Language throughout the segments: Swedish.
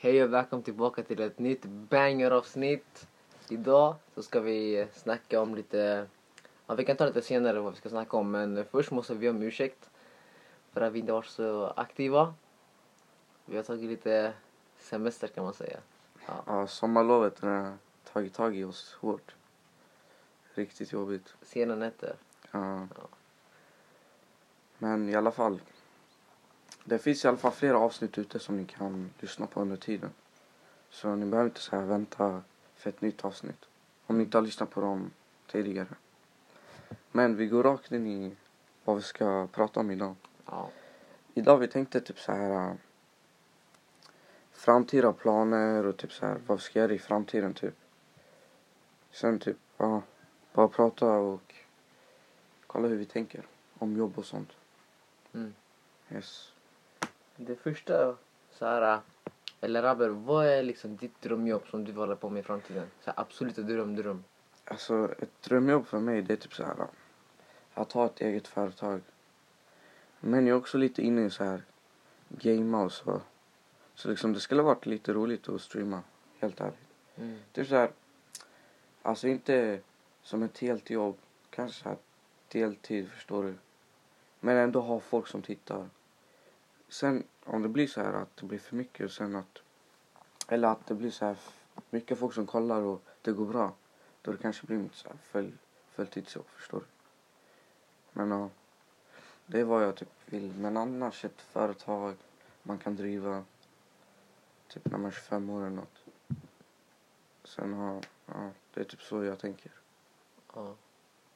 Hej och välkommen tillbaka till ett nytt banger-avsnitt. Idag så ska vi snacka om lite, ja vi kan ta lite senare vad vi ska snacka om men först måste vi om ursäkt för att vi inte varit så aktiva. Vi har tagit lite semester kan man säga. Ja. Ja, sommarlovet har tagit tag i oss hårt. Riktigt jobbigt. Sena nätter. Ja. Ja. Men i alla fall. Det finns i alla fall flera avsnitt ute som ni kan lyssna på under tiden. Så ni behöver inte så här vänta för ett nytt avsnitt. Om ni inte har lyssnat på dem tidigare. Men vi går rakt in i vad vi ska prata om idag. Ja. Idag vi tänkte typ så här. äh, Framtida planer och typ så här vad vi ska göra i framtiden typ. Sen typ ja, bara prata och kolla hur vi tänker om jobb och sånt. Mm. Yes. Det första så här, eller Rabber, vad är liksom ditt drömjobb som du vill hålla på med i framtiden? Så här, absoluta dröm, dröm. Alltså ett drömjobb för mig det är typ så här att ha ett eget företag. Men jag är också lite inne i så här gamea och så. Så liksom det skulle varit lite roligt att streama, helt ärligt. Mm. Typ så här, alltså inte som ett helt jobb, kanske så här deltid förstår du. Men ändå ha folk som tittar. Sen om det blir så här att det blir för mycket och sen att, eller att det blir så här mycket folk som kollar och det går bra. Då det kanske blir mitt så här full, fulltidsjobb förstår du. Men ja, det är vad jag typ vill. Men annars ett företag man kan driva typ när man är 25 år eller något. Sen har, ja, det är typ så jag tänker. Ja.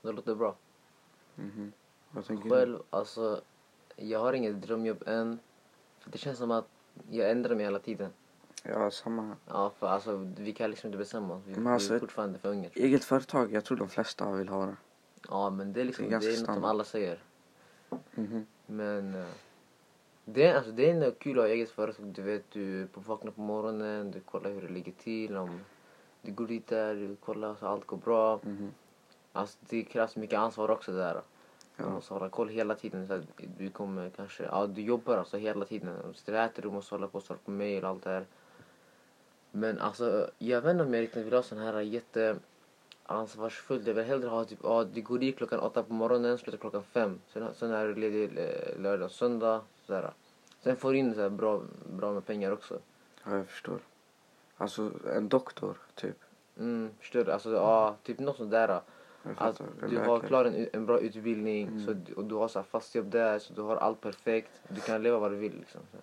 Det låter bra. Mhm. Vad tänker Själv, alltså, jag har inget drömjobb än. För det känns som att jag ändrar mig hela tiden. Ja, samma. Ja, för alltså, vi kan liksom inte bestämma oss. Vi, Men alltså, vi är fortfarande för unga. Eget företag, jag tror de flesta vill ha det. Ja, men det är liksom, Det det är är, ganska något som alla säger. Mhm. Men eh, det, är, alltså, det är ändå kul att ha eget företag. Du vet, du vaknar på morgonen, du kollar hur det ligger till. Om du går dit där, du kollar så allt går bra. Mhm. Alltså, det krävs mycket ansvar också där. Du måste hålla koll hela tiden. Så du kommer kanske, ja du jobbar alltså hela tiden. Du sitter och äter, du måste hålla på och svara på mail och allt det här. Men alltså, jag vet inte om jag riktigt vill ha sån här jätte ansvarsfullt. Jag vill hellre ha typ, ja du går dit klockan åtta på morgonen, slutar klockan fem. Sen, sen är du ledig eh, lördag och söndag. Sådär. Sen får du in så bra, bra med pengar också. ja, jag förstår. Alltså en doktor, typ. Mm, förstår du? Alltså, ja, typ något sånt där. Att du har klar en, en bra utbildning Mm. så, och du har så här fast jobb där så du har allt perfekt. Du kan leva vad du vill liksom. Så.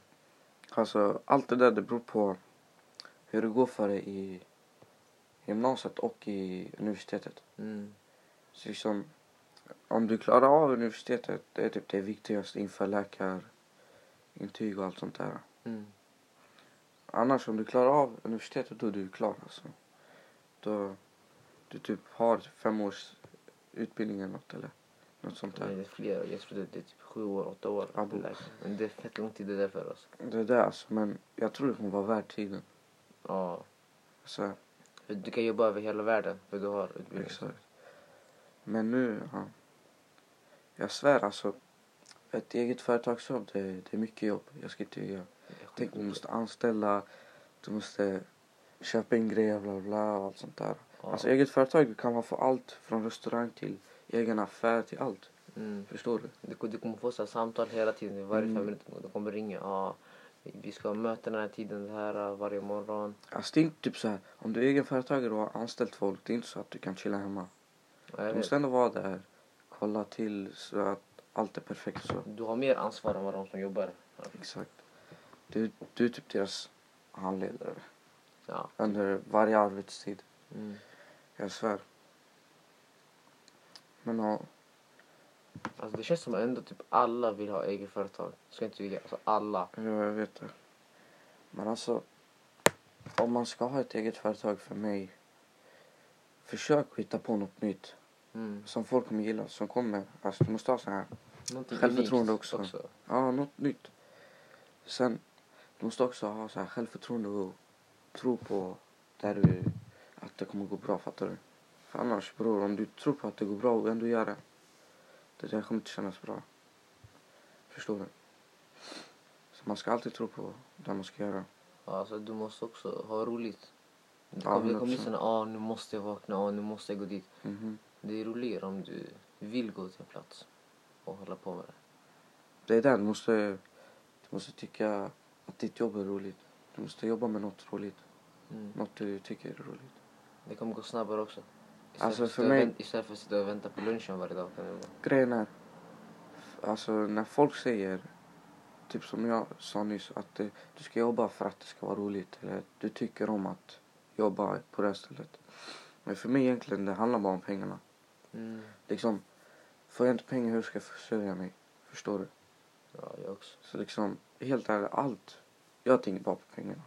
Alltså allt det där det beror på hur det går för dig i gymnasiet och i universitetet. Mm. Så liksom, om du klarar av universitetet, det är typ det viktigaste inför läkarintyg och allt sånt där. Mm. Annars om du klarar av universitetet då är du klar alltså. Då du typ har fem års utbildning eller något eller något sånt Nej, där. det är fler. Jag tror det är typ sju år, åtta år. Ja, bo. Men det är fett lång tid det där för oss. Det är det alltså men jag tror det kommer vara värt tiden. Ja. Så, För Du kan jobba över hela världen för du har utbildning. exakt. Men nu, ja. Jag svär alltså. Ett eget företagsjobb det, det är mycket jobb. Jag ska inte är Tänk du måste anställa, du måste köpa in grejer bla, bla och allt sånt där. Ja. Alltså eget företag du kan man få allt från restaurang till egen affär till allt. Mm. Förstår du? Du, du kommer få så samtal hela tiden. Varje Mm. fem minuter. De kommer ringa. Ja, vi ska ha möten den här tiden det här varje morgon. Alltså det är inte typ så här, om du är egen företagare och har anställt folk, det är inte så att du kan chilla hemma. Ja, Du måste ändå vara där, kolla till så att allt är perfekt så. Du har mer ansvar än vad de som jobbar. Ja. Exakt. Du, du är typ deras handledare Ja. under varje arbetstid. Mm. Jag svär. Men ja, Alltså det känns som att ändå typ alla vill ha eget företag. Ska inte ljuga. Alltså alla. ja, jag vet det. Men alltså, om man ska ha ett eget företag för mig, försök hitta på något nytt Mm. som folk kommer gilla, som kommer, alltså du måste ha så här, Någonting Självförtroende unikt också. ja något nytt. Sen, du måste också ha så här självförtroende och tro på där du att det kommer gå bra, fattar du? För annars bror, om du tror på att det går bra och ändå gör det, det där kommer inte kännas bra. Förstår du? Så man ska alltid tro på det man ska göra. Alltså du måste också ha roligt. Det Ja, kommer, också- såna, ah nu måste jag vakna, ah nu måste jag gå dit. Mhm. Det är roligare om du vill gå till en plats och hålla på med det. Det är där du måste, du måste tycka att ditt jobb är roligt. Du måste jobba med något roligt. Mm. Något du tycker är roligt. Det kommer gå snabbare också. Istället, Alltså, för, för mig- vänt- istället för att sitta och vänta på lunchen varje dag kan det vara. Grejen är, alltså när folk säger, typ som jag sa nyss, att det, du ska jobba för att det ska vara roligt. Eller du tycker om att jobba på det här stället. Men för mig egentligen, det handlar bara om pengarna. Mm. Liksom, får jag inte pengar hur ska jag försörja mig? Förstår du? Ja, jag också. Så liksom, helt ärligt, allt. Jag tänker bara på pengarna.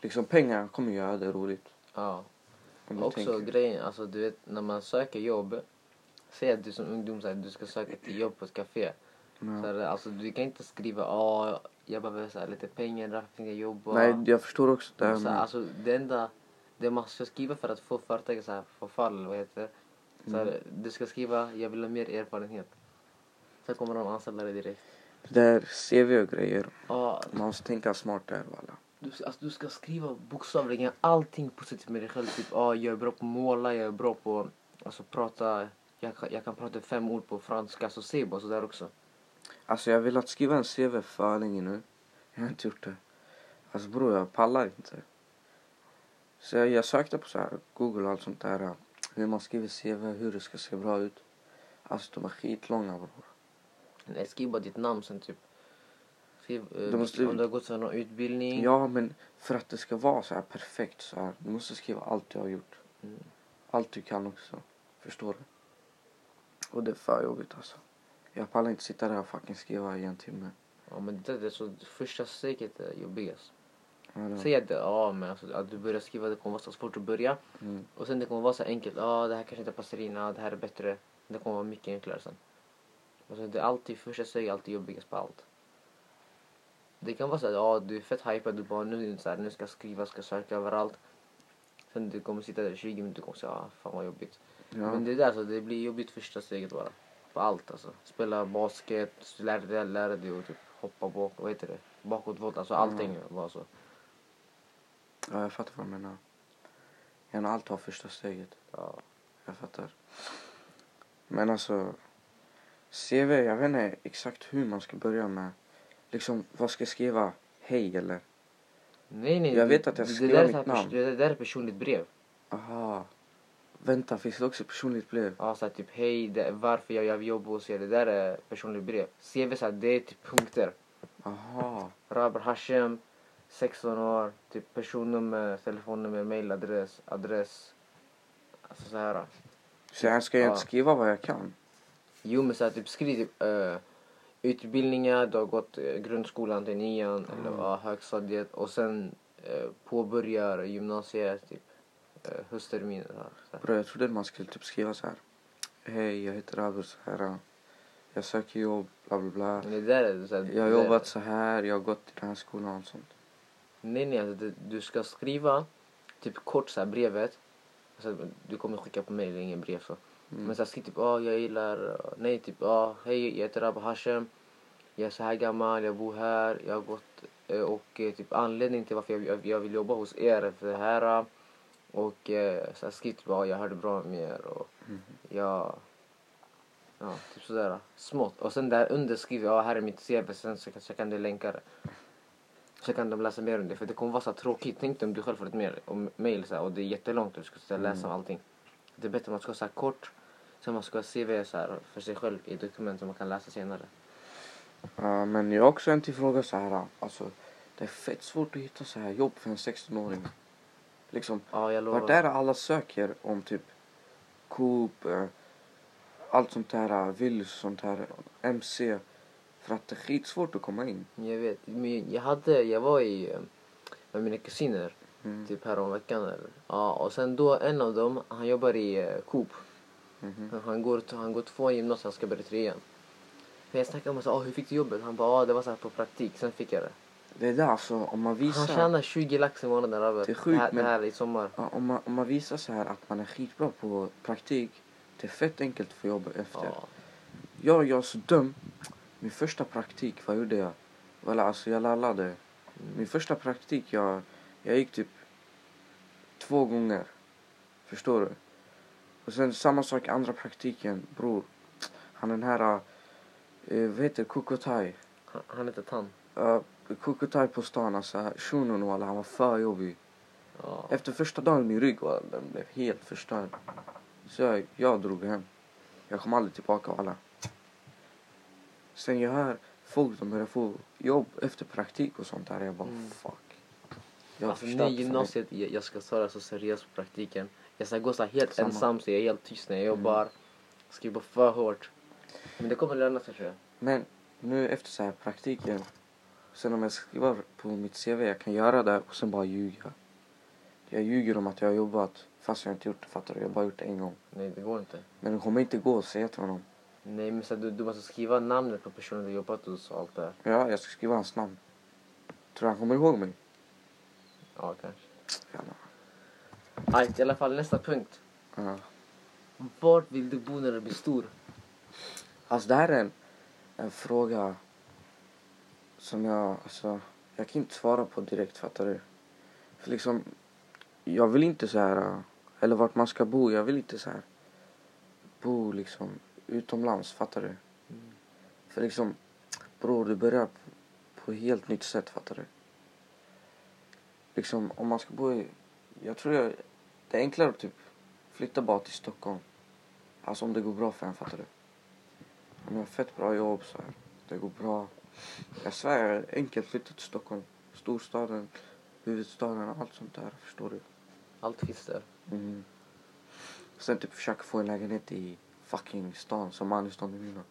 Liksom pengar kommer göra det roligt. Ja. Också tänker. grejen, alltså du vet när man söker jobb. Säg att du som ungdom säger du ska söka till jobb på ett café. Så Ja. här, alltså du kan inte skriva ah, jag behöver så här, lite pengar, därför tänkte jag jobba. Nej, jag förstår också det. så här här, med- alltså det enda, det man ska skriva för att få företaget så här förfall, vad heter det? Så här, Mm. Du ska skriva, jag vill ha mer erfarenhet. Sen kommer de anställa dig direkt. Det där CV och grejer. Ja, Man måste tänka smart där walla. Du, alltså, du ska skriva bokstavligen allting positivt med dig själv. Typ, ah, jag är bra på att måla, jag är bra på alltså, prata. Jag, kan- jag kan prata fem ord på franska, så säg bara sådär också. Alltså jag har velat skriva en CV för länge nu. Jag har inte gjort det. Alltså bror jag pallar inte. Så jag, jag sökte på så här Google och allt sånt där. äh, Hur man skriver CV, hur det ska se bra ut. Alltså de är skitlånga bror. Nej, skriv bara ditt namn sen typ. Skriv eh, Du måste- om du har gått någon utbildning. Ja men för att det ska vara så här perfekt så här. Du måste skriva allt du har gjort. Mm. Allt du kan också. Förstår du? Och det är för jobbigt alltså. Jag pallar inte sitta där och fucking skriva i en timme. Ja men det, det är så första steget är jobbigast. Säg att, ja, men alltså, att du börjar skriva, det kommer vara så svårt att börja. Mm. Och sen det kommer vara så enkelt, ja det här kanske inte passar in, det här är bättre. Det kommer vara mycket enklare sen. Alltså, det är alltid, första steget alltid jobbigast på allt. Det kan vara så att ja, du är fett hypad, du bara nu, så här, nu ska jag skriva, ska söka överallt. Sen du kommer sitta där i 20 minuter och kommer säga, ah, fan vad jobbigt. Ja. Men det är där så det blir jobbigt första steget bara. På allt alltså. Spela basket, lära dig, lära dig att typ hoppa bak, vad heter det? Bakåtvolt, alltså allting var så. ja, jag fattar vad du menar. Gärna allt har första steget. Ja. Jag fattar. Men alltså, CV, jag vet inte exakt hur man ska börja med. Liksom, vad ska jag skriva? Hej eller? Nej nej. Jag vet att jag är mitt namn. Det där är personligt brev. Aha. Vänta, finns det också personligt brev? Ja, så typ hej, det, varför jag gör jobb hos er. Det där är personligt brev. CV så det är typ punkter. Aha. Raber Hashem, 16 år, typ personnummer, telefonnummer, mailadress, adress. Alltså så här. Så jag ska jag Ja. inte skriva vad jag kan? Jo men så här, typ skriv typ uh, utbildningar, du har gått uh, grundskolan till nian Mm. eller högstadiet och sen uh, påbörjar gymnasiet typ uh, höstterminen. Bro, jag trodde man skulle typ skriva så här. Hej, jag heter Abel så här. Jag söker jobb, bla bla bla. Men det där är så här, Jag har jobbat så här, jag har gått i den här skolan och sånt. Nej nej, alltså, det, du ska skriva typ kort så här brevet. Alltså, du kommer skicka på mail, ingen brev så. Mm. Men så skriv typ, ah, jag gillar, nej typ, ah, hej jag heter Abba Hashem. Jag är så här gammal, jag bor här, jag har gått eh, och eh, typ anledning till varför jag, jag, jag vill jobba hos er är för det här. Och eh, så här, skriv typ, jag hörde bra om er och Mhm. jag, ja typ sådär smått. Och sen där under skriver jag, här är mitt CV, sen så, så kan du länka det. Så kan de läsa mer om det, för det kommer vara så tråkigt. Tänk dig om du själv får ett om mail så här, och det är jättelångt och du ska läsa Mm. om allting. Det är bättre om man ska ha så här kort, sen man ska ha CV så här för sig själv i dokument som man kan läsa senare. Men jag har också en till fråga så här. Alltså, det är fett svårt att hitta så här jobb för en 16-åring. Liksom, Ja, jag lovar. vart är det alla söker om typ Coop, eh, allt sånt här, Willys sånt här, MC. För att det är skitsvårt att komma in. Jag vet, men jag hade, jag var i eh, med mina kusiner Mm. typ häromveckan eller. Ja, och sen då en av dem, han jobbar i eh, Coop. Mhm. Han går, han går två gymnasiet, han ska börja trean. För jag snackade med honom, ah, hur fick du jobbet? Han bara, ah, det var så här på praktik, sen fick jag det. Det är där alltså, om man visar, Han tjänar 20 lax i månaden över. Det är sjukt, här, men- det här i sommar. ja, om, man, om man visar så här att man är skitbra på praktik. Det är fett enkelt att få jobb efter. Ja. Jag, jag är så dum. Min första praktik, vad gjorde jag? Well, alltså jag lallade Min första praktik, jag, jag gick typ två gånger. Förstår du? Och sen samma sak andra praktiken, bror. Han den här, eh, vad heter det, Kokotai. Han, han heter Tan. Uh, Kokotai på stan, alltså shunon walla, han var för jobbig. Ja. Efter första dagen min rygg var, den blev helt förstörd. Så jag, jag drog hem. Jag kom aldrig tillbaka walla. Sen jag hör folk som börjar få jobb efter praktik och sånt där. Jag bara Mm. fuck. Jag Alltså nu i gymnasiet, jag, jag ska ta det så seriöst på praktiken. Jag ska gå så här helt Samma. ensam så jag är helt tyst när jag Mm. jobbar. Jobba för hårt. Men det kommer löna sig tror jag. Men nu efter så här praktiken. Sen om jag skriver på mitt CV, jag kan göra det och sen bara ljuga. Jag ljuger om att jag har jobbat fast jag inte gjort det, fattar du? Jag har bara gjort det en gång. Nej det går inte. Men det kommer inte gå att säga till honom. Nej men så här, du, du måste skriva namnet på personen du jobbat hos och allt det. Ja, jag ska skriva hans namn. Tror du han kommer ihåg mig? Ja kanske. Jävlar. Ajt, i alla fall nästa punkt. Ja. Vart vill du bo när du blir stor? Alltså det här är en, en fråga som jag, alltså, jag kan inte svara på direkt fattar du. För liksom, jag vill inte så här, eller vart man ska bo, jag vill inte så här bo liksom utomlands, fattar du? För liksom, bror du börjar på, på helt nytt sätt, fattar du? Liksom om man ska bo i, jag tror jag, det är enklare att typ flytta bara till Stockholm. Alltså om det går bra för en, fattar du? Jag har fett bra jobb så här, det går bra. Jag svär, enkelt flytta till Stockholm. Storstaden, huvudstaden, allt sånt där, förstår du? Allt finns där. Mm. Sen typ försöka få en lägenhet i fucking stan som Aniston i mina.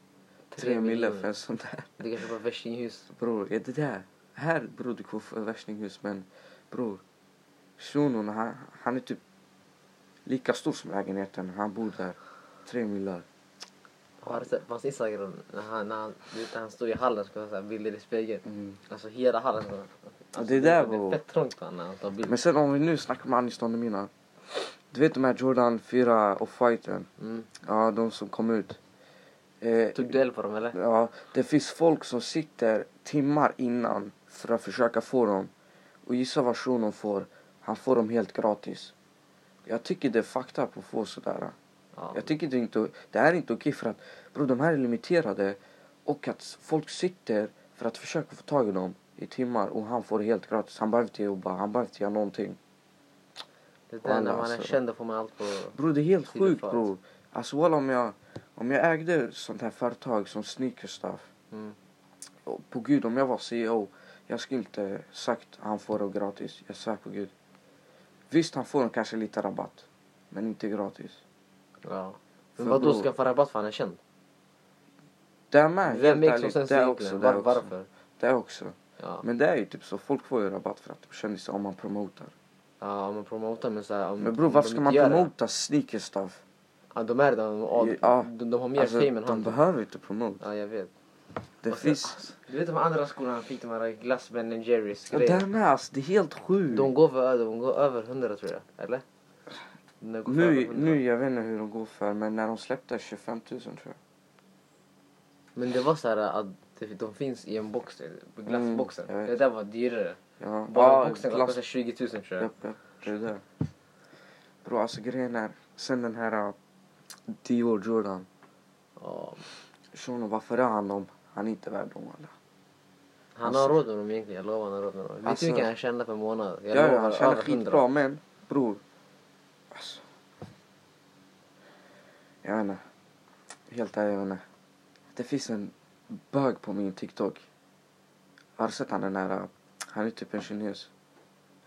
Tre mille för en sån där. Du kan köpa värstinghus. Bror, är det där? Här bror du kan få värstinghus men bror. Shunon han, han är typ lika stor som lägenheten. Han bor där. Tre millar. Har du sett på hans Instagram när han, när han, när han står i hallen och ska ta bilder i spegeln? Mm. Alltså hela hallen. Alltså, det där det var- är fett trångt när han tar bilder. Men sen om vi nu snackar Aniston och mina. Du vet de här Jordan 4 och fighten. Mm. Ja, de som kom ut. Eh, Tog du eld på dem eller? Ja, det finns folk som sitter timmar innan för att försöka få dem. Och gissa vad shunon får? Han får dem helt gratis. Jag tycker det är fucked up att få sådär. Ja. Jag tycker det är inte, det här är inte okej för att bro, de här är limiterade och att folk sitter för att försöka få tag i dem i timmar och han får det helt gratis. Han behöver inte jobba, han behöver inte göra någonting. Det där när man är alltså. känd då får man allt på... Bro det är helt sjukt att- bror. Alltså walla om jag, om jag ägde sånt här företag som sneaker stuff. Mm. Och på gud om jag var CEO. Jag skulle inte sagt han får det gratis. Jag svär på gud. Visst han får kanske lite rabatt. Men inte gratis. Ja. Men vadå, bror, ska han få rabatt för han är känd? Det är med. Vem helt no ärligt. Det är också. Det är också. varför? Det är också. Ja. Men det är ju typ så. Folk får ju rabatt för att de kändisar om man promotar. ja, om man promotar men såhär... Men bror varför ska man det- promota sneaker stuff? Ja, de är redan... Ja, Ja, de, de har mer Alltså, fame än de han. behöver inte promota. Ja, jag vet. Det sen- finns... Du vet de andra skolorna han fick de här glass Ben Jerrys Ja, grejer. det med alltså, det är helt sjukt. De går, för, de går över 100 tror jag, eller? De går för över Nu, 100. nu, jag vet inte hur de går för, men när de släppte 25 000 tror jag. Men det var så här att de finns i en box, glassboxen. Mm, jag vet. det där var dyrare. Ja, Bara ja, boxen glass- kostade 20 000 tror jag. Japp, japp, det är det. Bro, alltså grejen är, sen den här uh, Dior Jordan. Ja. Shunon, varför är han dem? Han är inte värd dem alla. Han Alltså- har råd med dem egentligen, jag lovar han har råd med dem. Vet du hur mycket han tjänar per månad? Jag Ja, ja, lovar, han tjänar över 100. skitbra men bror. Alltså. Jag vet inte. Helt ärligt, jag vet inte. Det finns en bög på min TikTok. Har du sett han den där? uh, Han är typ en kines.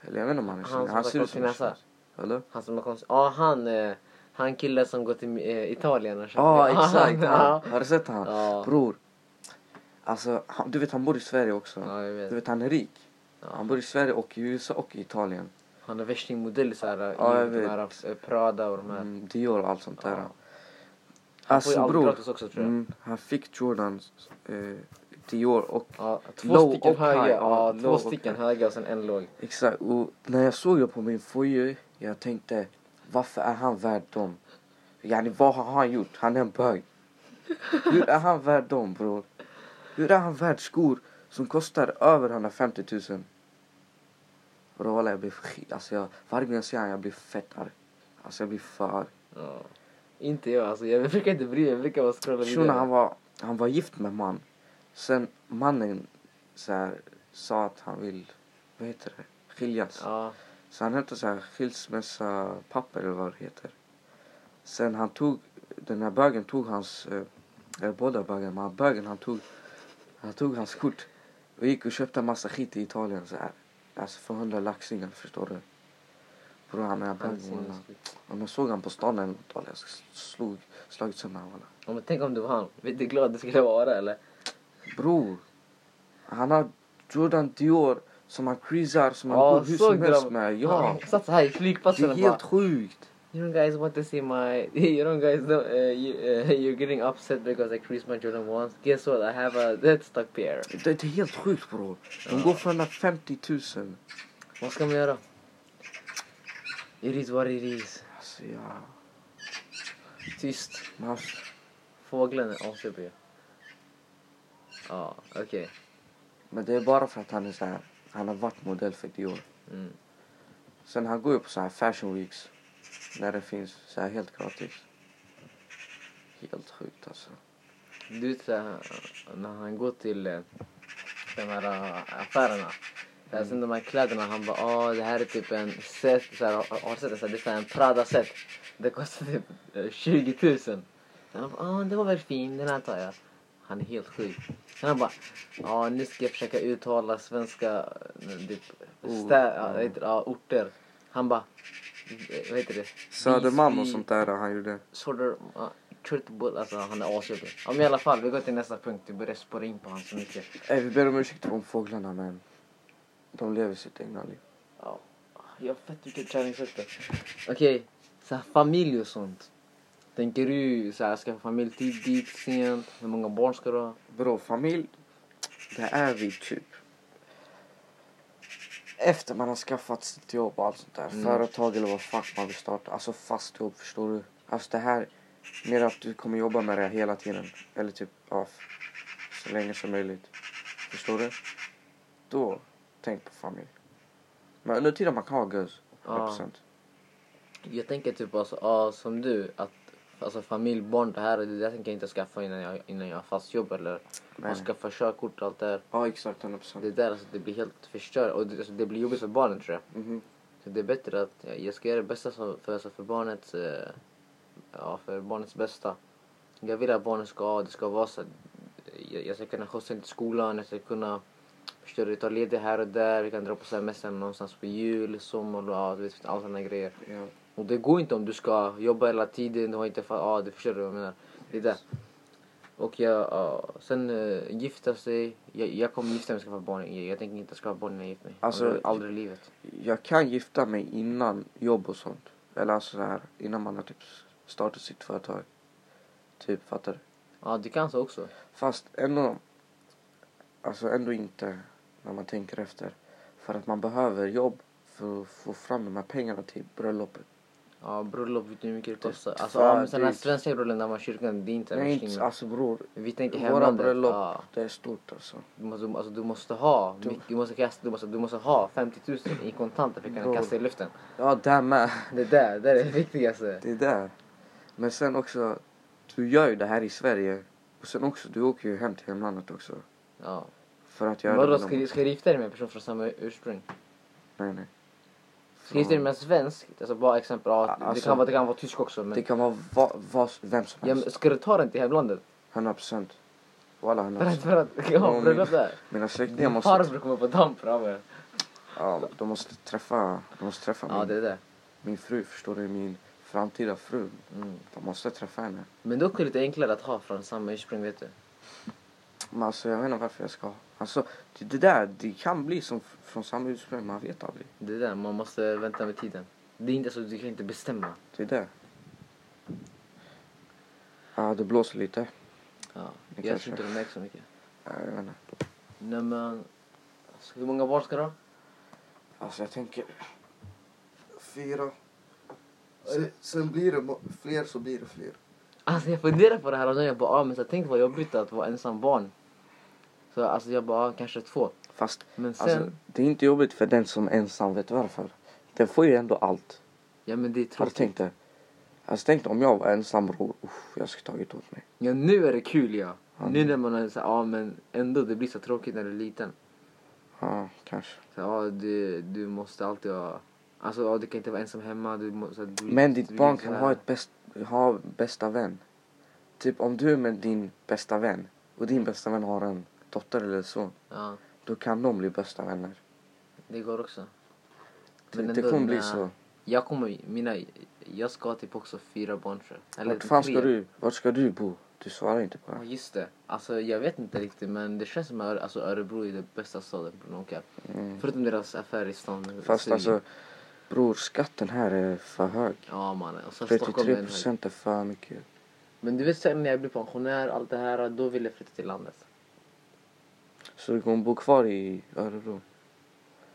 Eller jag vet inte om han är Han kines. Han har ser ut som en kines. Eller? Han som är konstig. Ja, han, eh, han killen som går till eh, Italien och köper. Ja, exakt. Han. Har du sett han? ja. Bror. Alltså, han, du vet han bor i Sverige också. ja, jag Du vet. vet han är rik. Ja. Han bor i Sverige och i USA och i Italien. Han är värstingmodell så här, Ja, jag i de här eh, Prada och de här. Mm, Dior och allt sånt där. Ja. Han får ju Alltså bror. gratis också tror jag. Mm, han fick Jordans eh, Dior och Ja, två Low stycken och höga, high, ja, två och stycken high. höga och sen en låg. exakt. Och när jag såg det på min foyer, jag tänkte varför är han värd dem? Yani vad har han gjort? Han är en bög. Hur är han värd dem bror? Hur är han värd skor som kostar över 150 000? Och då var jag skit, alltså jag, varje gång jag ser honom jag blir fett arg. Alltså jag blir för arg. Ja. Inte jag alltså, jag brukar inte bry mig, jag brukar bara scrolla Shunon han var, han var gift med man. Sen mannen så här, sa att han vill, vad heter det, skiljas. Ja. Så han hämtade så här skilsmässa papper eller vad det heter. Sen han tog, den här bögen tog hans, eh, eller båda bögen, men bögen han tog, han tog hans kort. Och gick och köpte en massa skit i Italien så här. Alltså för hundra laxingar förstår du. Bror han är walla. ut. Om jag såg han på stan eller något walla, jag slog, slagit sönder honom walla. Ja, men tänk om du var han, vet du hur glad du skulle vara eller? Bror. Han har Jordan Dior som han creasar som han Ja, går hur som helst med. Ja. Han satt så här i Det flygplatsen är och helt bara, sjukt. You don't guys want to see my, you don't guys know, uh, you, uh, you're getting upset because I creased my Jordan once. Guess what, I have a deadstock pair. Det, är helt sjukt bror. De Ja. går för den där 50 000. Vad ska man göra? It is what it is. Alltså ja. Tyst. Man, Fågeln är asjobbig. Ja, okej. men det är bara för att han är så här. Han har varit modell för Dior. Mm. Sen han går ju på så här fashion weeks. När det finns så här helt gratis. Helt sjukt alltså. Du vet såhär, när han går till eh, de här eh, affärerna. Så här, sen de här kläderna, han bara åh det här är typ en set, så här, har har sett det? Så här, det är så här en Prada-set. Det kostar typ eh, 20 000. Sen han bara åh det var väl fin, den här tar jag. Han är helt sjuk. Sen han bara ja nu ska jag försöka uttala svenska eh, typ, Oh, stä, heter det? ja, orter. Han bara, eh, vad heter det? Södermalm och sånt där han gjorde. Söder, ja, Kurtbull, alltså han är asjobbig. Ja men i alla fall, vi går till nästa punkt. Vi börjar spåra in på honom så mycket. Vi ber om ursäkt om fåglarna men. De lever sitt egna liv. Ja, jag har fett mycket träningsvärde. Okej, så här familj och sånt. Tänker du så här, skaffa familj tidigt, sent? Hur många barn ska du ha? Bro, familj. Det är vi typ. Efter man har skaffat sitt jobb och allt sånt där. Mm. Företag eller vad fuck man vill starta. Alltså fast jobb förstår du. Alltså det här. Mer att du kommer jobba med det hela tiden. Eller typ ja, så länge som möjligt. Förstår du? Då tänk på familj. Men under tiden man kan ha gös. 100%. Jag tänker typ alltså, ja, som du, att alltså familj, barn, det här, det där tänker jag inte skaffa innan jag, innan jag har fast jobb eller Nej. och skaffa körkort och allt det här. Ja exakt 100%. Det där alltså, det blir helt förstört och det, alltså, det blir jobbigt för barnen tror jag. Mhm. Så det är bättre att jag, jag ska göra det bästa som- för, alltså, för barnets, eh, ja, för barnets bästa. Jag vill att barnet ska, det ska vara så att jag, jag ska kunna skjutsa till skolan, jag ska kunna förstår du, ta ledigt här och där, vi kan dra på semester någonstans på jul, sommar och ja, du vet, alla sådana grejer. Ja. Och det går inte om du ska jobba hela tiden, du har inte, ja du förstår vad jag menar. Det är det. Och jag, ja, sen uh, gifta sig, jag, jag kommer gifta mig och skaffa barn. Jag, jag tänker inte skaffa barn när jag gifter mig. Alltså, aldrig, i livet. Jag kan gifta mig innan jobb och sånt. Eller alltså så här, innan man har typ startat sitt företag. Typ, fattar du? Ja, du kan så också. Fast ändå, alltså ändå inte när man tänker efter. För att man behöver jobb för att få fram de här pengarna till bröllopet. Ja, bröllop, vet du hur mycket det Det- kostar? Alltså, ja, men sådana här det- svenska bröllop när man kyrkan, det är inte Nej, inte, alltså bror. Vi tänker Våra hemlandet. bröllop, Ja, det är stort alltså. du, måste, alltså, du måste ha, Du- mycket, du, måste kasta, du, måste, du måste ha 50 000 i kontanter för att kunna Bror. kasta i luften. Ja, där med. Det där, det är det viktigaste. Det är där. Men sen också, du gör ju det här i Sverige. Och sen också, du åker ju hem till hemlandet också. Ja. För att göra Vadå, det. ska, ska du gifta dig med en person från samma ursprung? Nej, nej. Gifta dig med en svensk? Alltså bara exempel, ja, det, Alltså- kan vara, det kan vara tysk också men... Det kan vara va, va, vem som Ja, helst. men ska du ta den till hemlandet? 100 procent. Walla 100 För att, för att ha Ja, bröllop där? Mina släktingar måste, farbror kommer på damp framöver. ja, de måste träffa, de måste träffa Ja, min, det är det. min fru, förstår du? Min framtida fru. Mm. De måste träffa henne. Men dock är det lite enklare att ha från samma ursprung, vet du. Men alltså jag vet inte varför jag ska. Alltså det, det där, det kan bli som från samma ursprung, man vet aldrig. Det är det, man måste vänta med tiden. Det är inte så, du kan inte bestämma. Det är det. Ja, det blåser lite. Ja, Det jag tror inte det märks så mycket. Ja, jag vet inte. Nej men, alltså, hur många barn ska du ha? Alltså jag tänker fyra. Sen, sen blir det fler så blir det fler. Alltså jag funderar på det här och jag bara, ah, men så tänk vad jobbigt att vara ensam barn. Så alltså jag bara, kanske två. Fast Men sen, alltså, det är inte jobbigt för den som är ensam, vet du varför? Den får ju ändå allt. ja men det är Har du tråkigt. tänkt det? Alltså tänk om jag var ensam bror, usch, jag skulle tagit åt mig. Ja nu är det kul ja. Ja. Nu när man är så ja men ändå det blir så tråkigt när du är liten. Ja, kanske. Så ja du, du måste alltid ha, alltså ja, du kan inte vara ensam hemma. Du måste, du, Men ditt du barn kan så ha ett bäst, ha bästa vän. Typ om du är med din bästa vän och din bästa vän har en dotter eller så. Ja, Då kan de bli bästa vänner. det går också. Det, Men det ändå kommer bli så. Jag kommer, mina, jag ska typ också fyra barn tror jag. Eller Vart fan ska tre. du, vart ska du bo? Du svarar inte på Ja det. just det. Alltså jag vet inte riktigt men det känns som att alltså, Örebro är den bästa staden på Nonka. Mm. Förutom deras affär i stan. Fast suger. alltså, bror skatten här är för hög. Ja mannen. Och så Stockholm är 33 en hög. procent är för mycket. Men du vet sen när jag blir pensionär, allt det här, då vill jag flytta till landet. Så du kommer bo kvar i Örebro?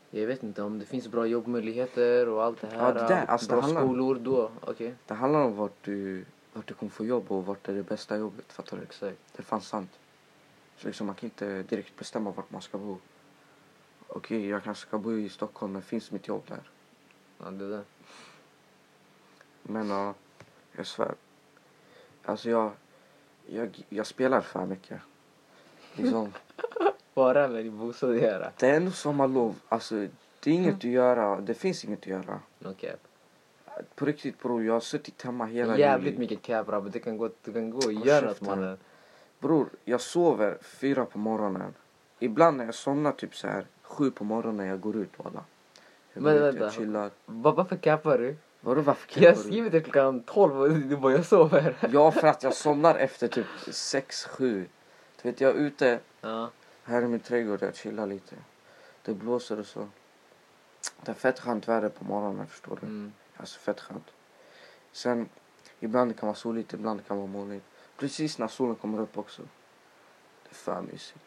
Jag vet inte om det finns bra jobbmöjligheter och allt det här. Ja, det där, alltså, bra det handlar- skolor, då okej. Det handlar om vart du, vart du kommer få jobb och vart är det bästa jobbet. Fattar du? Exakt. Det är fan sant. Så liksom man kan inte direkt bestämma vart man ska bo. Okej, jag kanske ska bo i Stockholm men finns mitt jobb där? Ja, det där. Men ja, jag svär. Alltså jag, jag, jag spelar för mycket. Liksom, Det med din bostad att göra? det är ändå sommarlov. Alltså det är inget att göra. Det finns inget att göra. Okej. På riktigt bror, jag har suttit hemma hela Jävligt juli. mycket cap rabbe. Du kan gå, du kan gå och göra något mannen. Bror, jag sover fyra på morgonen. Ibland när jag somnar typ så här sju på morgonen jag går ut walla. Jag Men vänta. jag chillar. Varför cappar du? Vadå varför Jag kickar du? skrivit det klockan 12 och du bara jag sover. Ja för att jag somnar efter typ sex sju. Du vet jag är ute Ja. Här i min trädgård jag chillar lite. Det blåser och så. Det är fett skönt väder på morgonen förstår du. Mm. Alltså fett skönt. Sen ibland kan vara soligt, ibland kan vara molnigt. Precis när solen kommer upp också. Det är för mysigt.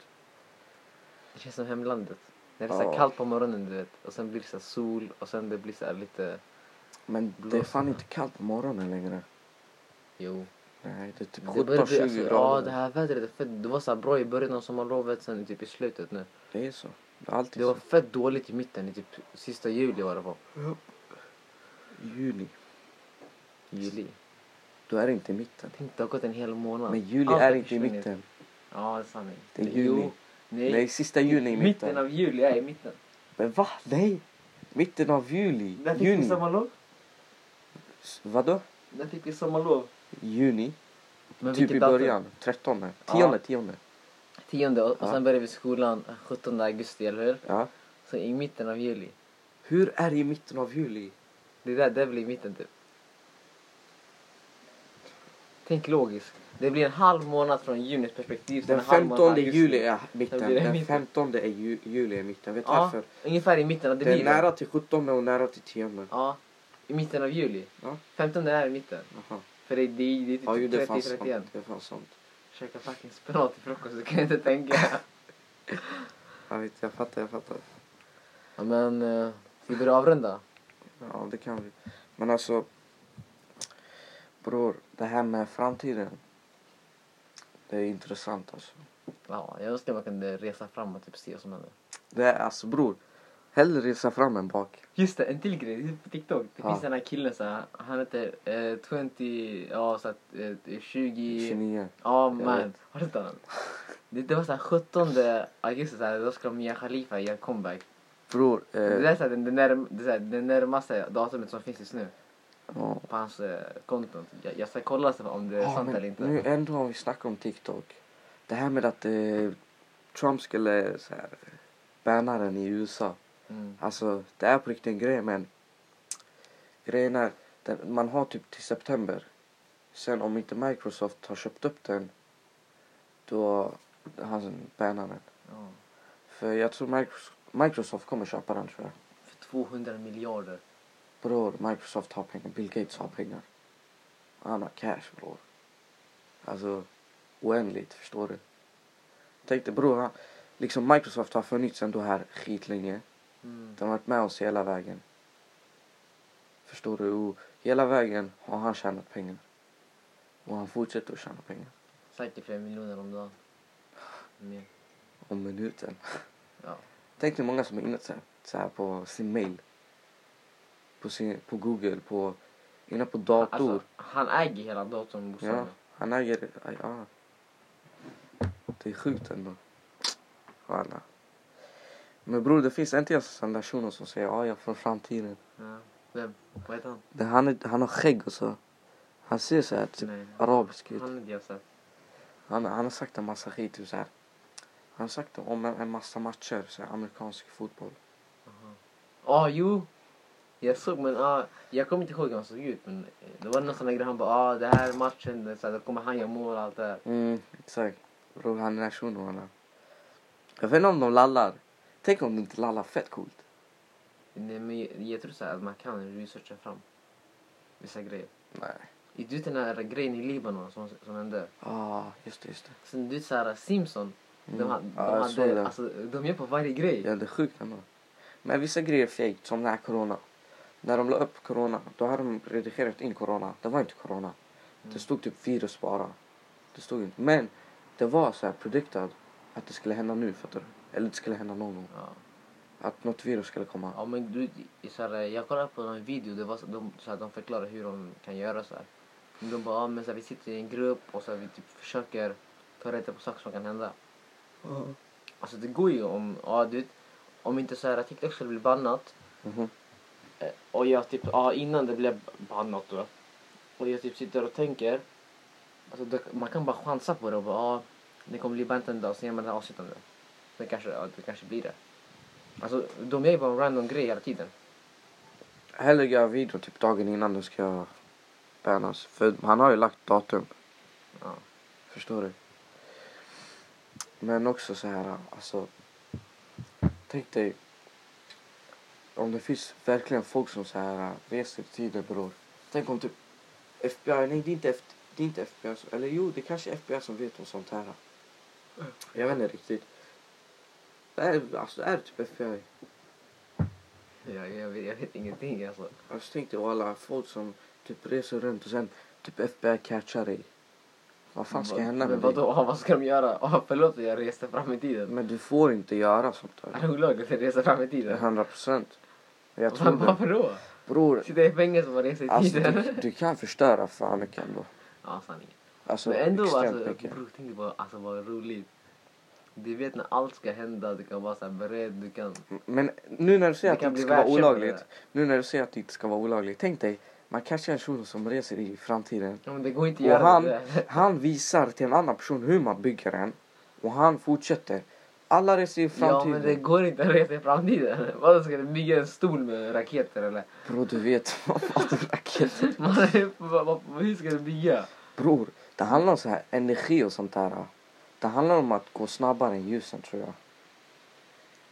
Det känns som hemlandet. När det är så Ja. kallt på morgonen du vet. Och sen blir det så sol och sen det blir så lite... Men det är fan inte kallt på morgonen längre. Jo. Nej, det är typ Det börjar 17-20 bli, alltså, grader. ja det här vädret är fett. Det var så bra i början av sommarlovet sen typ i slutet nu. Det är så. Det är alltid Det var så. fett dåligt i mitten i typ sista juli var det på. Juli. Juli. Då är inte i mitten. Tänk det har gått en hel månad. Men juli Allt är inte i mitten. Ja det är sanning. Det är Jo, juli. Nej. Nej, sista juni i mitten. Mitten av juli är i mitten. Men va? Nej! Mitten av juli. När fick vi Juni. sommarlov? S- Vadå? När fick vi sommarlov? Juni. Men typ i vilket datum? början. 13. Ja. 10. 10. Tionde och, och Ja. sen började vi skolan 17 augusti, eller hur? Ja. Så i mitten av juli. Hur är det i mitten av juli? Det där, det blir mitten typ. Tänk logiskt. Det blir en halv månad från junis perspektiv. Den en halv månad 15 augusti. juli är mitten. Den mitten. 15 är ju, juli är mitten. Vet du Ja, varför? ungefär i mitten. av Det Det är nära till 17 och nära till 10. Ja, i mitten av juli. Ja. 15 är i mitten. Jaha. För det, det, det är Ja, jo, typ det är fan 30-31. sant. Det är fan sant. Käka fucking spenat till frukost, du kan inte tänka. Jag vet, jag fattar, jag fattar. ja, men, uh, ska vi börja avrunda? Ja, det kan vi. Men alltså, bror, det här med framtiden. Det är intressant alltså. Ja, jag önskar man kunde resa fram och typ se vad som händer. Det är alltså bror, hellre resa fram än bak. Just det, en till grej på TikTok. Det Ja. finns den här killen så här, han heter eh, 20, ja så att, eh, 20, 29. ja Jag man, vet. har du sett den? Det, det var så här 17 augusti så här, då ska Mia Khalifa göra comeback. Bror, Det där eh, är så här, den, den, närm, det, är så här, den närmaste datumet som finns just nu ja. på hans eh, konton. Jag, jag ska kolla så om det är Ja, sant men eller inte. Nu ändå har vi snackat om TikTok. Det här med att eh, Trump skulle så här, banna den i USA. Mm. Alltså det är på riktigt en grej men grejen är den, man har typ till september. Sen om inte Microsoft har köpt upp den då han bannar den. Ja. För jag tror Microsoft, Microsoft kommer köpa den tror jag. För 200 miljarder. Bror, Microsoft har pengar, Bill Gates har pengar. Han har cash bror. Alltså oändligt, förstår du? Tänk dig bror, han, liksom Microsoft har funnits ändå här skitlänge. Mm. De har varit med oss hela vägen. Förstår du? Och hela vägen har han tjänat pengar. Och han fortsätter att tjäna pengar. Säkert flera miljoner om dagen. Mer. om minuten. Ja. Tänk dig många som är inne så här, så här på sin mail. På, sin, på google, på, inne på dator. Alltså, han äger hela datorn ja, han äger, ja. Det är sjukt ändå. Alla. Men bror det finns inte ens sån där shunon som säger ja jag är från framtiden. Ja. Vem? Vad heter han? Det, han, är, han har skägg och så. Han ser så här typ Nej. arabisk ut. Han är inte jag sett. Han, han har sagt en massa skit typ så här. Han har sagt om en, en massa matcher, så här, amerikansk fotboll. Ja, ah, jo. Jag såg men ah, jag kommer inte ihåg hur han såg ut men det var någon sån där grej han bara ah, det här är matchen, så här, då kommer han göra mål och allt det där. Mm, exakt. Bror han är shunon. Jag vet inte om de lallar. Tänk om de inte lallar fett coolt. Nej, men jag, jag tror så här att man kan researcha fram vissa grejer. Nej. Du vet den här grejen i Libanon som, som hände? Ah, just det, just det. Sen du vet såhär Simpson, Mm. de, de, Ja, såg hade, det. alltså, de gör på varje grej. Ja, det är sjukt ändå. Men vissa grejer är fake, som den här corona. När de la upp corona, då hade de redigerat in corona. Det var inte corona. Mm. Det stod typ virus bara. Det stod inte. Men det var så här predicted att det skulle hända nu, fattar du? Eller det skulle hända någon gång. Ja. Att något virus skulle komma. Ja men du, så här, jag kollade på en video, det var så, de, så här, de förklarade hur de kan göra så här. De bara, ja, men så här, vi sitter i en grupp och så här, vi typ försöker ta reda på saker som kan hända. Alltså det går ju om, ja du vet, om inte så här TikTok skulle bli bannat Mhm. eh, och jag typ, ja innan det blev bannat då och jag typ sitter och tänker, alltså det, man kan bara chansa på det och bara, ja det kommer bli bannat en dag, sen gör man det här avslutande. Det kanske, ja, det kanske blir det. Alltså de gör ju bara en random grej hela tiden. Hellre göra video typ dagen innan det ska bannas. För han har ju lagt datum. Ja. Förstår du? Men också så här, alltså. Tänk dig. Om det finns verkligen folk som så här reser i tiden bror. Tänk om typ FBI, nej det är inte, F, det är inte FBI, eller jo det kanske är FBI som vet om sånt här. Jag vet inte riktigt. Är, alltså är typ FBI? Ja, jag, vet, jag vet ingenting alltså. Alltså tänk dig alla folk som typ reser runt och sen typ FBI catchar dig. Vad fan ska hända med dig? vadå, vad ska de göra? Ah, förlåt jag reste fram i tiden. Men du får inte göra sånt Är där. det olagligt att resa fram i tiden? 100 procent. Jag tror Men det. varför då? Bror, Sitta i fängelse och resa i alltså tiden? du, du kan förstöra fan mycket ändå. Ja, sanningen. Alltså Men ändå, alltså, mycket. bror, tänk dig bara, alltså vad roligt. Du vet när allt ska hända, du kan vara så här beredd, du kan... Men nu när du säger Det att det inte ska vara olagligt. Nu när du säger att det inte ska vara olagligt. Tänk dig, man kanske är en shuno som reser i framtiden. Ja, men det går inte Och göra han, det. han visar till en annan person hur man bygger en. Och han fortsätter. Alla reser i Ja, framtiden. men det går inte att resa i framtiden. Vadå, ska du bygga en stol med raketer eller? Bror du vet vad fan raketer. Man, hur ska du bygga? Bror, det handlar om så här energi och sånt där. Det handlar om att gå snabbare än ljusen tror jag.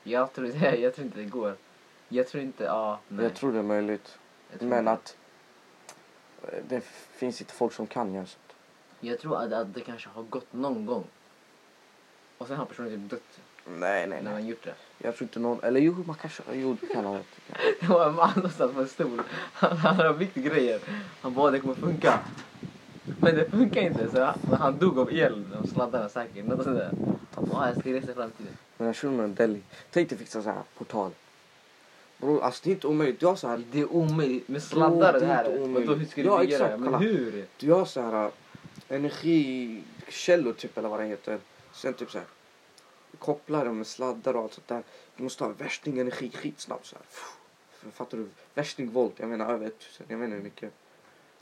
Jag tror, inte, jag tror inte det går. Jag tror inte, ja, nej. Jag tror det är möjligt. Men inte. att eh, det finns inte folk som kan göra sånt. Jag tror att, att det kanske har gått någon gång. Och sen har personen typ dött Nej, nej, när man gjort det. Jag tror inte någon, eller jo man kanske, jo du kan ha. Det var en man som satt på en stol. Han, han har byggt grejer. Han bara det kommer funka. Men det funkar inte så han, dog av el. De sladdarna säkert. Något sånt där. Han bara, "Ah, jag ska resa i framtiden. Men jag shunon Delhi, tänk dig fixa så här portal. Bror alltså det är inte omöjligt. Har så här, Det är omöjligt. Med sladdar det det är här. inte omöjligt. Vadå hur ska du Ja, bygga exakt, det? Men kolla. hur? du har så här äh, energikällor typ eller vad det heter. Sen typ så här kopplar dem med sladdar och allt sånt där. Du måste ha värsting energi skitsnabbt så här. Fattar du? Värsting volt, jag menar över 1000, jag inte hur mycket.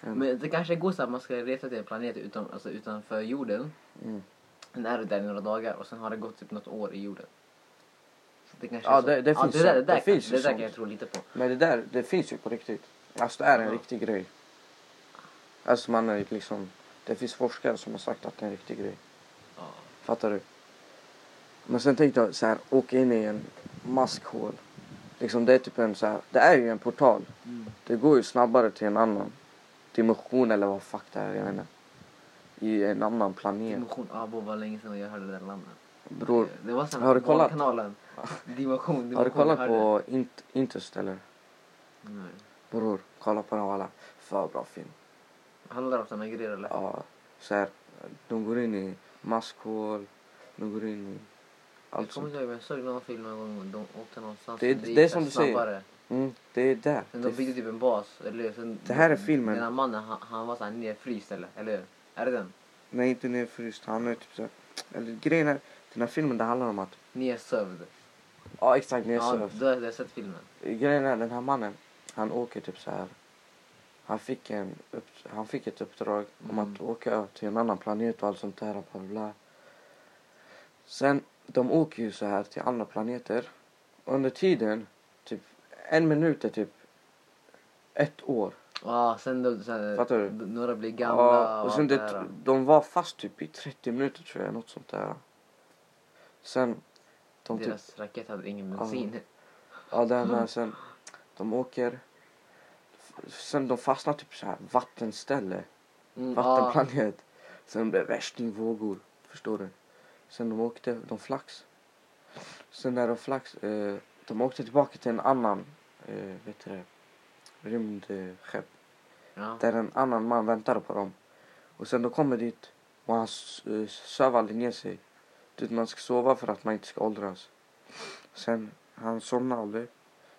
Mm. Men det kanske går så att man ska resa till en planet utan, alltså utanför jorden. Mm. Sen är du där i några dagar och sen har det gått typ något år i jorden. Så det kanske Ja, det- det finns det där, det där, Det kan, finns ju det där kan sånt. jag tro lite på. Men det där, det finns ju på riktigt. Alltså det är en Ja. riktig grej. Alltså man är liksom, det finns forskare som har sagt att det är en riktig grej. Ja. Fattar du? Men sen tänkte jag så här, åka in i en maskhål. Liksom det är typ en så här, det är ju en portal. Mm. Det går ju snabbare till en annan dimension eller vad fuck det är, jag vet inte. I en annan planet. Dimension Abo var länge sedan jag hörde det där namnet. Bror, Det var sen Har du kollat? kanalen. Dimension, dimension. har du kollat jag på Int- Interstellar? Nej. Bror, kolla på den alla. För bra film. Handlar det om såna grejer eller? Ja, så här, de går in i maskhål, de går in i Jag allt kommer sånt. inte ihåg men jag såg någon film en gång de åkte någonstans. Det och det är som du säger. Mm, det är där. Sen Det, de byggde typ en bas. Eller, sen, Det här är filmen. Den här mannen han, han var såhär nedfryst eller? Eller hur? Är det den? nej, inte nedfryst. Han är typ så här, Eller grejen är, den här filmen det handlar om att... Nedsövd. Ja, exakt. Ja, Nedsövd. då har jag sett filmen. Grejen är den här mannen, han åker typ så här. Han fick, en upp, han fick ett uppdrag om Mm. att åka till en annan planet och allt sånt där. Bla, bla, bla. Sen, de åker ju så här till andra planeter. Under tiden, en minut är typ ett år. Ja, sen då, sen, Fattar du? några blir gamla Ja, och sen det, de var fast typ i 30 minuter tror jag, något sånt där. Sen, de typ, Deras raket hade ingen bensin. ja den här sen, de åker. Sen de fastnar typ så här vattenställe. Mm, vattenplanet. Sen blev det värstingvågor. Förstår du? Sen de åkte, de flax. Sen när de flax, eh, de åkte tillbaka till en annan, eh, vet du rymdskepp. ja. Där en annan man väntade på dem. Och sen de kommer dit och han eh, söv aldrig ner sig. Du man ska sova för att man inte ska åldras. Sen, han somnade aldrig.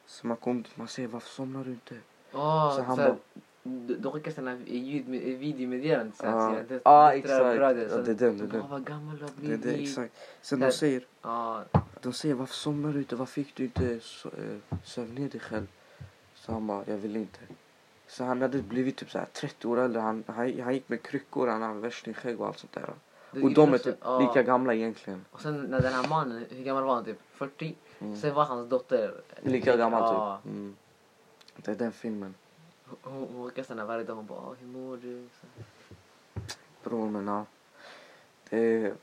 Så man kom dit, man säger varför somnar du inte? Åh, Så han bara- d- Då skickas den här ljud, videomeddelandet. så här, Ja. exakt. Ja, det är den, det är de bara, den. Vad gammal du har Det, blivit. det, exakt. Sen de säger, De säger varför somnar du inte? Varför fick du inte so äh, söv ner dig själv? Så han bara, jag vill inte. Så han hade blivit typ så här 30 år äldre. Han, han, han gick med kryckor, han hade värsting och allt sånt där. Och de är typ ja. lika gamla egentligen. Och sen när den här mannen, hur gammal var han? Typ 40? Mm. Sen var hans dotter Lika gammal ja. typ. Mm. Det är den filmen. Hon, hon den här varje dag. Hon bara, "Åh, hur mår du? Bror men ja. Det är,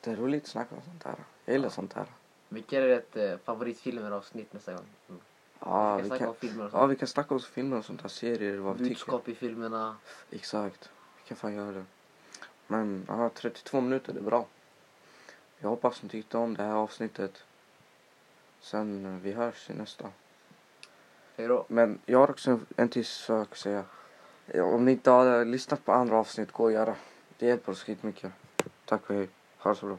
det är roligt att snacka om sånt här. Jag gillar sånt här. Vilka är ditt eh, favoritfilmer avsnitt nästa gång? Mm. Ja, vi vi snacka kan, om filmer och ja, sånt. vi kan snacka om filmer och sånt här. Serier, vad vi tycker. Budskap i filmerna. Exakt. Vi kan fan göra det. Men ja, 32 minuter, det är bra. Jag hoppas ni tyckte om det här avsnittet. Sen eh, vi hörs i nästa. Hej då. Men jag har också en, en till sak att säga. Ja, Om ni inte har lyssnat på andra avsnitt, gå och göra. Det hjälper oss skitmycket. Tack och hej. Ha det så bra.